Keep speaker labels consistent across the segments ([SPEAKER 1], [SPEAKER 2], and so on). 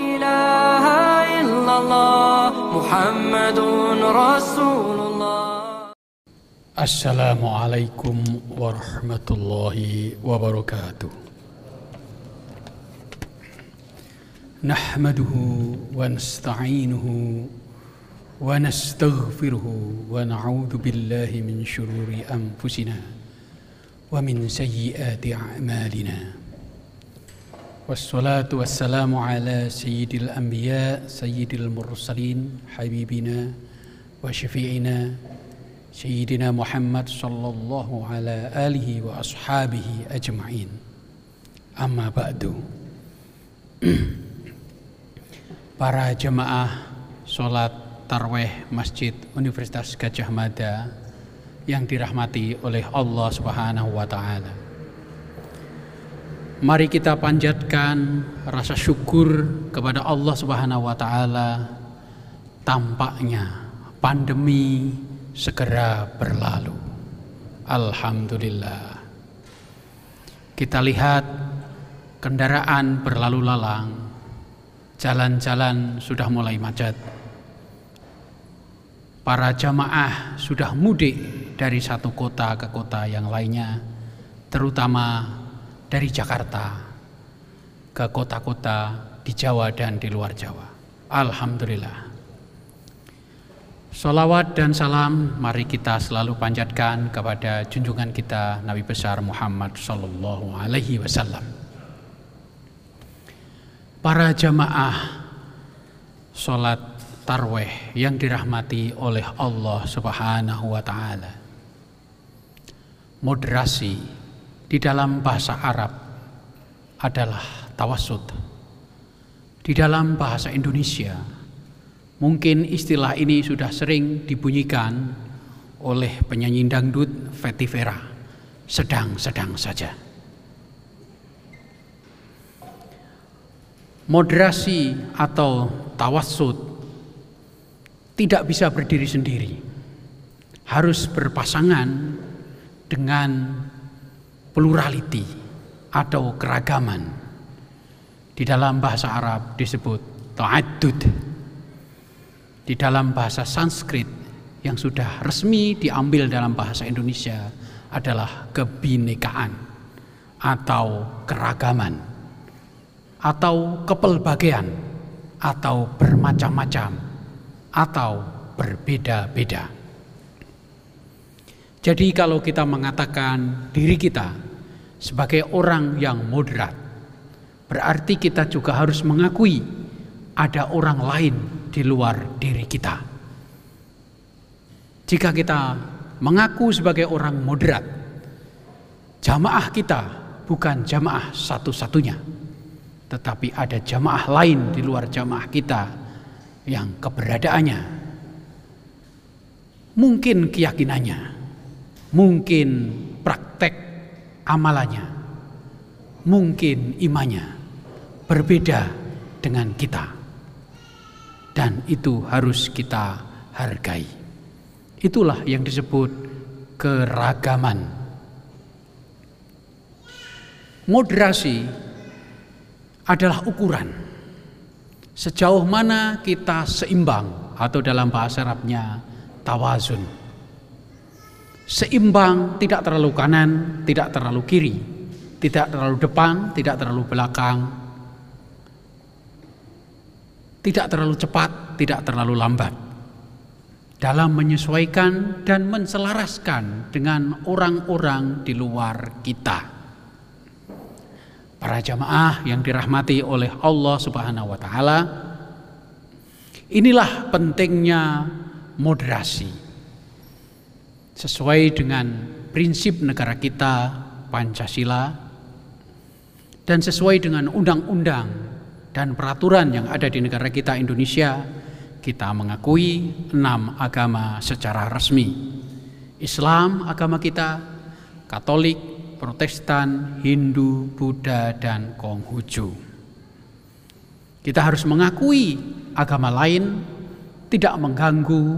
[SPEAKER 1] إله إلا الله محمد رسول الله.
[SPEAKER 2] السلام عليكم ورحمة الله وبركاته. نحمده ونستعينه ونستغفره ونعوذ بالله من شرور أنفسنا ومن سيئات أعمالنا. sayyiati a'malina. Wassalatu wassalamu ala sayyidil anbiya sayyidil mursalin habibina wa syafi'ina سيدنا محمد صلى الله على آله وأصحابه أجمعين أما بعد Para jemaah sholat tarweh Masjid Universitas Gajah Mada yang dirahmati oleh Allah Subhanahu wa taala. Mari kita panjatkan rasa syukur kepada Allah Subhanahu wa taala tampaknya pandemi segera berlalu. Alhamdulillah. Kita lihat kendaraan berlalu lalang, jalan-jalan sudah mulai macet. Para jamaah sudah mudik dari satu kota ke kota yang lainnya, terutama dari Jakarta ke kota-kota di Jawa dan di luar Jawa. Alhamdulillah. Salawat dan salam mari kita selalu panjatkan kepada junjungan kita Nabi besar Muhammad sallallahu alaihi wasallam. Para jamaah salat tarweh yang dirahmati oleh Allah Subhanahu wa taala. Moderasi di dalam bahasa Arab adalah tawassut. Di dalam bahasa Indonesia Mungkin istilah ini sudah sering dibunyikan oleh penyanyi dangdut Fetty Vera. Sedang-sedang saja. Moderasi atau tawassut tidak bisa berdiri sendiri. Harus berpasangan dengan plurality atau keragaman. Di dalam bahasa Arab disebut ta'addud di dalam bahasa Sanskrit yang sudah resmi diambil dalam bahasa Indonesia adalah kebinekaan atau keragaman atau kepelbagaian atau bermacam-macam atau berbeda-beda. Jadi kalau kita mengatakan diri kita sebagai orang yang moderat, berarti kita juga harus mengakui ada orang lain di luar diri kita. Jika kita mengaku sebagai orang moderat, jamaah kita bukan jamaah satu-satunya, tetapi ada jamaah lain di luar jamaah kita yang keberadaannya. Mungkin keyakinannya, mungkin praktek amalannya, mungkin imannya berbeda dengan kita dan itu harus kita hargai. Itulah yang disebut keragaman. Moderasi adalah ukuran sejauh mana kita seimbang atau dalam bahasa Arabnya tawazun. Seimbang tidak terlalu kanan, tidak terlalu kiri, tidak terlalu depan, tidak terlalu belakang, tidak terlalu cepat, tidak terlalu lambat. Dalam menyesuaikan dan menselaraskan dengan orang-orang di luar kita. Para jamaah yang dirahmati oleh Allah Subhanahu wa taala, inilah pentingnya moderasi. Sesuai dengan prinsip negara kita Pancasila dan sesuai dengan undang-undang dan peraturan yang ada di negara kita Indonesia, kita mengakui enam agama secara resmi. Islam agama kita, Katolik, Protestan, Hindu, Buddha, dan Konghucu. Kita harus mengakui agama lain tidak mengganggu,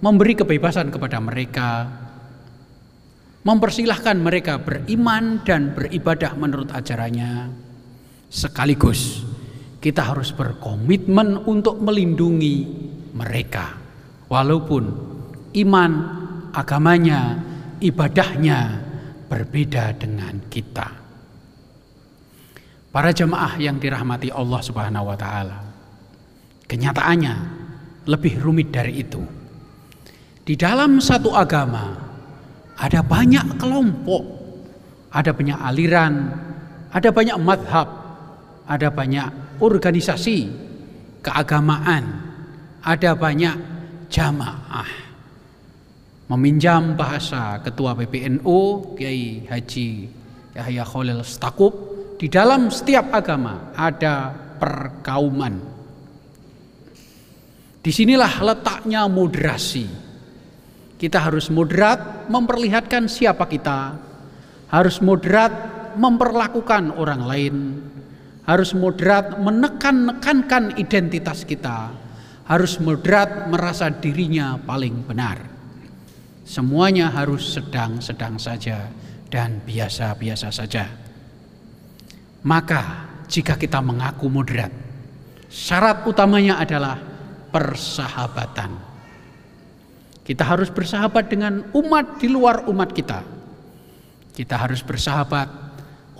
[SPEAKER 2] memberi kebebasan kepada mereka, mempersilahkan mereka beriman dan beribadah menurut ajarannya, sekaligus kita harus berkomitmen untuk melindungi mereka. Walaupun iman, agamanya, ibadahnya berbeda dengan kita. Para jemaah yang dirahmati Allah Subhanahu wa taala. Kenyataannya lebih rumit dari itu. Di dalam satu agama ada banyak kelompok, ada banyak aliran, ada banyak madhab, ada banyak organisasi keagamaan, ada banyak jamaah. Meminjam bahasa Ketua PPNU Kiai Haji Yahya Khalil Stakuf, di dalam setiap agama ada perkauman. Di sinilah letaknya moderasi. Kita harus moderat memperlihatkan siapa kita, harus moderat memperlakukan orang lain, harus moderat menekan-nekankan identitas kita, harus moderat merasa dirinya paling benar. Semuanya harus sedang-sedang saja dan biasa-biasa saja. Maka jika kita mengaku moderat, syarat utamanya adalah persahabatan. Kita harus bersahabat dengan umat di luar umat kita. Kita harus bersahabat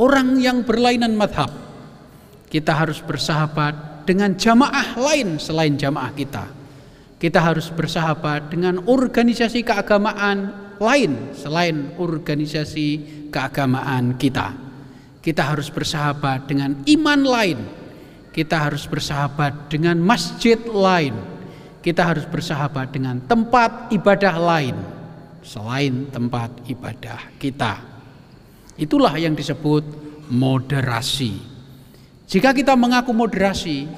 [SPEAKER 2] orang yang berlainan madhab. Kita harus bersahabat dengan jamaah lain selain jamaah kita. Kita harus bersahabat dengan organisasi keagamaan lain selain organisasi keagamaan kita. Kita harus bersahabat dengan iman lain kita harus bersahabat dengan masjid lain. Kita harus bersahabat dengan tempat ibadah lain selain tempat ibadah kita. Itulah yang disebut moderasi. Jika kita mengaku moderasi,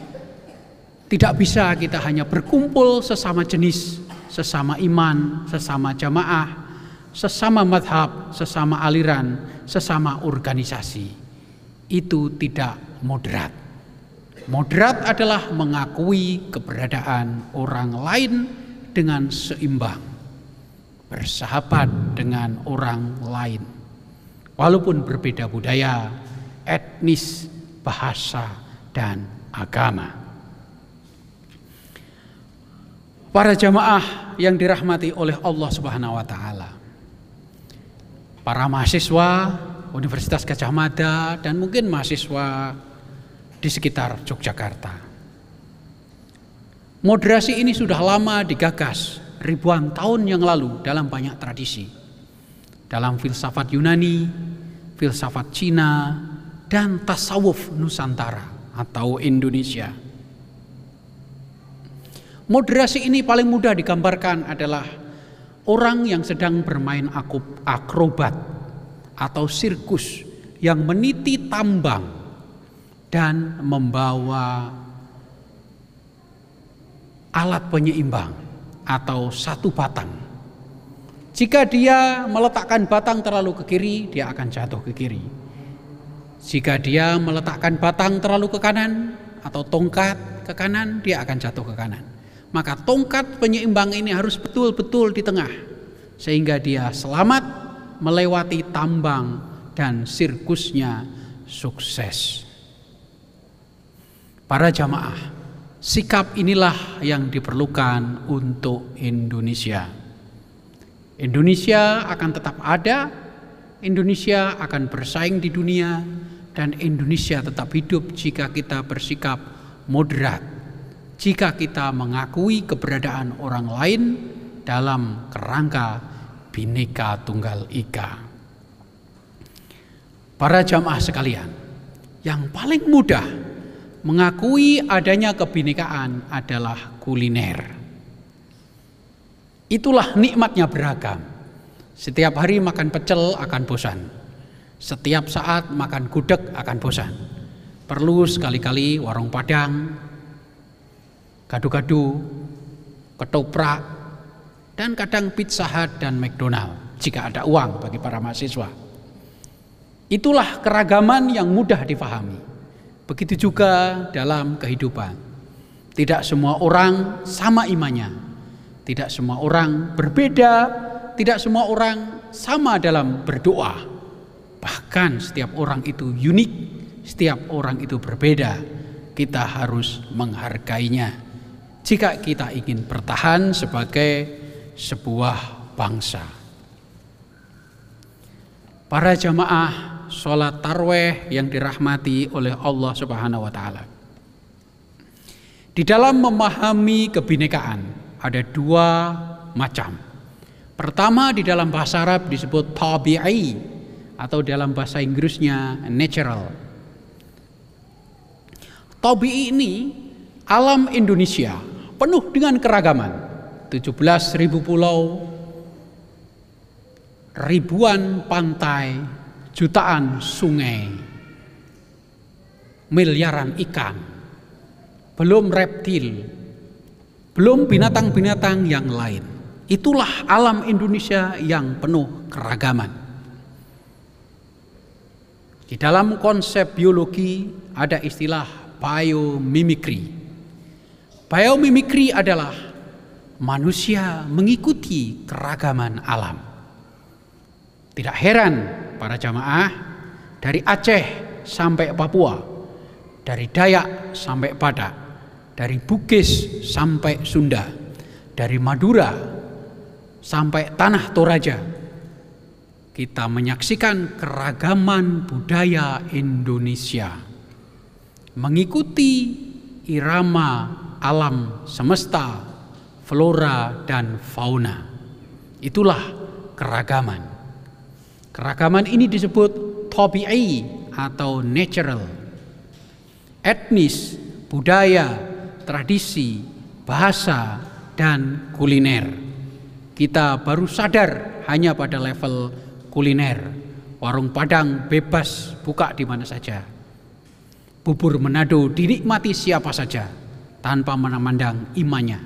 [SPEAKER 2] tidak bisa kita hanya berkumpul sesama jenis, sesama iman, sesama jamaah, sesama madhab, sesama aliran, sesama organisasi. Itu tidak moderat. Moderat adalah mengakui keberadaan orang lain dengan seimbang, bersahabat dengan orang lain, walaupun berbeda budaya, etnis, bahasa, dan agama. Para jamaah yang dirahmati oleh Allah Subhanahu wa taala. Para mahasiswa Universitas Gajah Mada dan mungkin mahasiswa di sekitar Yogyakarta. Moderasi ini sudah lama digagas ribuan tahun yang lalu dalam banyak tradisi. Dalam filsafat Yunani, filsafat Cina, dan tasawuf Nusantara atau Indonesia. Moderasi ini paling mudah digambarkan adalah orang yang sedang bermain akrobat atau sirkus yang meniti tambang dan membawa alat penyeimbang atau satu batang. Jika dia meletakkan batang terlalu ke kiri, dia akan jatuh ke kiri. Jika dia meletakkan batang terlalu ke kanan atau tongkat ke kanan, dia akan jatuh ke kanan. Maka tongkat penyeimbang ini harus betul-betul di tengah sehingga dia selamat melewati tambang dan sirkusnya sukses. Para jamaah, sikap inilah yang diperlukan untuk Indonesia. Indonesia akan tetap ada, Indonesia akan bersaing di dunia, dan Indonesia tetap hidup jika kita bersikap moderat, jika kita mengakui keberadaan orang lain dalam kerangka bineka tunggal ika. Para jamaah sekalian, yang paling mudah mengakui adanya kebinekaan adalah kuliner. Itulah nikmatnya beragam. Setiap hari makan pecel akan bosan. Setiap saat makan gudeg akan bosan. Perlu sekali-kali warung Padang, gadu-gadu, ketoprak, dan kadang Pizza Hut dan McDonald jika ada uang bagi para mahasiswa. Itulah keragaman yang mudah difahami. Begitu juga dalam kehidupan. Tidak semua orang sama imannya. Tidak semua orang berbeda, tidak semua orang sama dalam berdoa. Bahkan setiap orang itu unik, setiap orang itu berbeda kita harus menghargainya jika kita ingin bertahan sebagai sebuah bangsa. Para jamaah sholat tarweh yang dirahmati oleh Allah Subhanahu wa Ta'ala, di dalam memahami kebinekaan ada dua macam. Pertama di dalam bahasa Arab disebut tabi'i atau dalam bahasa Inggrisnya natural. Tabi'i ini alam Indonesia penuh dengan keragaman. 17.000 pulau, ribuan pantai, jutaan sungai, miliaran ikan belum reptil, belum binatang-binatang yang lain. Itulah alam Indonesia yang penuh keragaman. Di dalam konsep biologi ada istilah biomimikri. Biomimikri adalah manusia mengikuti keragaman alam. Tidak heran para jamaah dari Aceh sampai Papua, dari Dayak sampai Badak, dari Bugis sampai Sunda, dari Madura sampai Tanah Toraja. Kita menyaksikan keragaman budaya Indonesia mengikuti irama alam semesta, flora dan fauna. Itulah keragaman. Keragaman ini disebut tabi'i atau natural. Etnis, budaya, tradisi, bahasa, dan kuliner. Kita baru sadar hanya pada level kuliner. Warung Padang bebas buka di mana saja. Bubur Manado dinikmati siapa saja tanpa memandang imannya.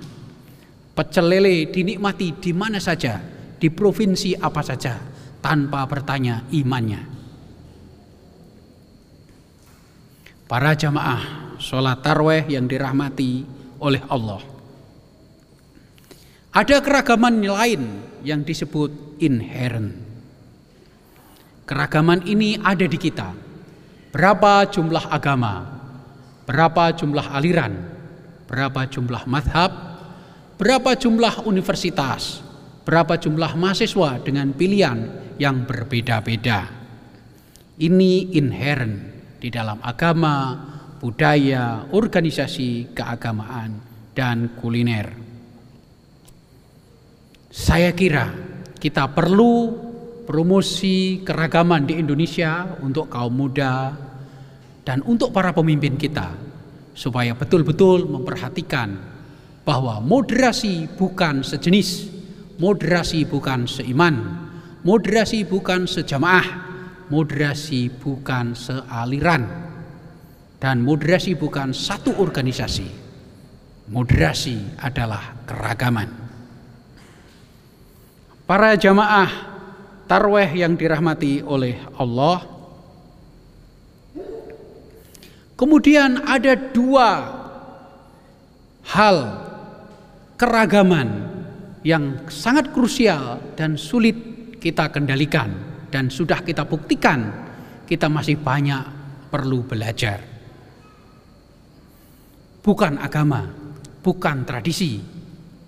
[SPEAKER 2] Pecel lele dinikmati di mana saja, di provinsi apa saja tanpa bertanya imannya. Para jamaah sholat tarweh yang dirahmati oleh Allah. Ada keragaman lain yang disebut inherent. Keragaman ini ada di kita. Berapa jumlah agama, berapa jumlah aliran, berapa jumlah madhab, berapa jumlah universitas, berapa jumlah mahasiswa dengan pilihan yang berbeda-beda. Ini inherent di dalam agama, budaya, organisasi keagamaan, dan kuliner. Saya kira kita perlu promosi keragaman di Indonesia untuk kaum muda dan untuk para pemimpin kita supaya betul-betul memperhatikan bahwa moderasi bukan sejenis, moderasi bukan seiman, moderasi bukan sejamaah, moderasi bukan sealiran dan moderasi bukan satu organisasi. Moderasi adalah keragaman. Para jamaah tarweh yang dirahmati oleh Allah. Kemudian ada dua hal keragaman yang sangat krusial dan sulit kita kendalikan dan sudah kita buktikan kita masih banyak perlu belajar bukan agama, bukan tradisi,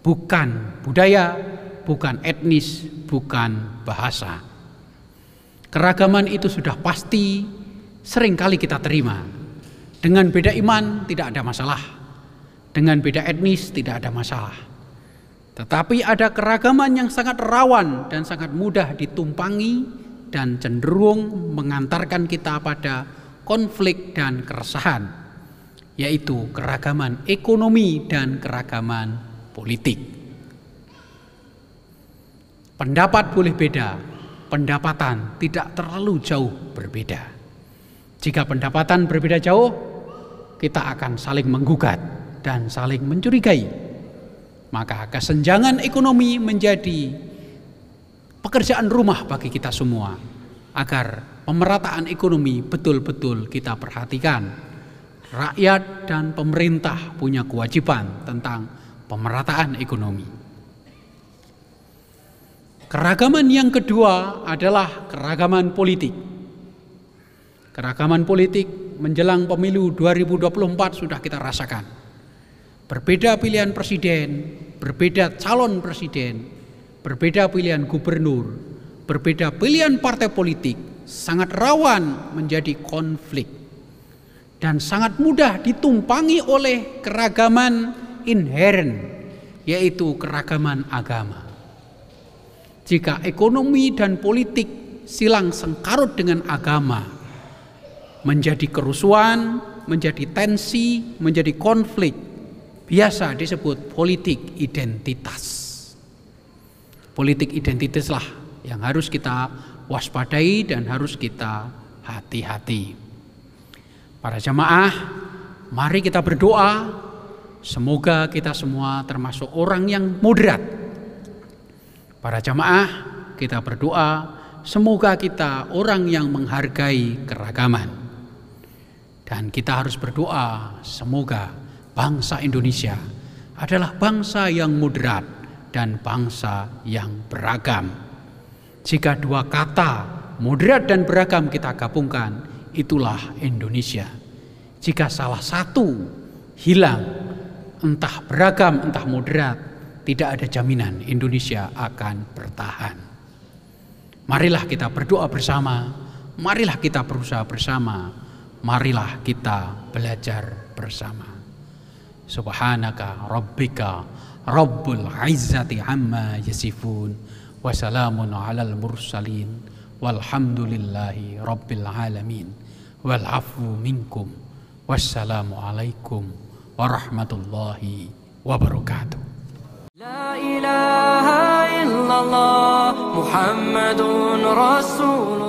[SPEAKER 2] bukan budaya, bukan etnis, bukan bahasa. Keragaman itu sudah pasti sering kali kita terima. Dengan beda iman tidak ada masalah. Dengan beda etnis tidak ada masalah. Tetapi ada keragaman yang sangat rawan dan sangat mudah ditumpangi dan cenderung mengantarkan kita pada konflik dan keresahan yaitu keragaman ekonomi dan keragaman politik. Pendapat boleh beda, pendapatan tidak terlalu jauh berbeda. Jika pendapatan berbeda jauh, kita akan saling menggugat dan saling mencurigai. Maka kesenjangan ekonomi menjadi pekerjaan rumah bagi kita semua agar pemerataan ekonomi betul-betul kita perhatikan rakyat dan pemerintah punya kewajiban tentang pemerataan ekonomi. Keragaman yang kedua adalah keragaman politik. Keragaman politik menjelang pemilu 2024 sudah kita rasakan. Berbeda pilihan presiden, berbeda calon presiden, berbeda pilihan gubernur, berbeda pilihan partai politik, sangat rawan menjadi konflik dan sangat mudah ditumpangi oleh keragaman inherent, yaitu keragaman agama. Jika ekonomi dan politik silang sengkarut dengan agama, menjadi kerusuhan, menjadi tensi, menjadi konflik, biasa disebut politik identitas. Politik identitaslah yang harus kita waspadai dan harus kita hati-hati. Para jamaah, mari kita berdoa semoga kita semua termasuk orang yang moderat. Para jamaah, kita berdoa semoga kita orang yang menghargai keragaman. Dan kita harus berdoa semoga bangsa Indonesia adalah bangsa yang moderat dan bangsa yang beragam. Jika dua kata moderat dan beragam kita gabungkan, itulah Indonesia. Jika salah satu hilang, entah beragam, entah moderat, tidak ada jaminan Indonesia akan bertahan. Marilah kita berdoa bersama, marilah kita berusaha bersama, marilah kita belajar bersama. Subhanaka rabbika rabbul izzati amma yasifun wa alal mursalin walhamdulillahi rabbil alamin. Wal afu minkum. Wassalamu alaikum warahmatullahi wabarakatuh.
[SPEAKER 1] La ilaha illallah Muhammadun Rasulullah.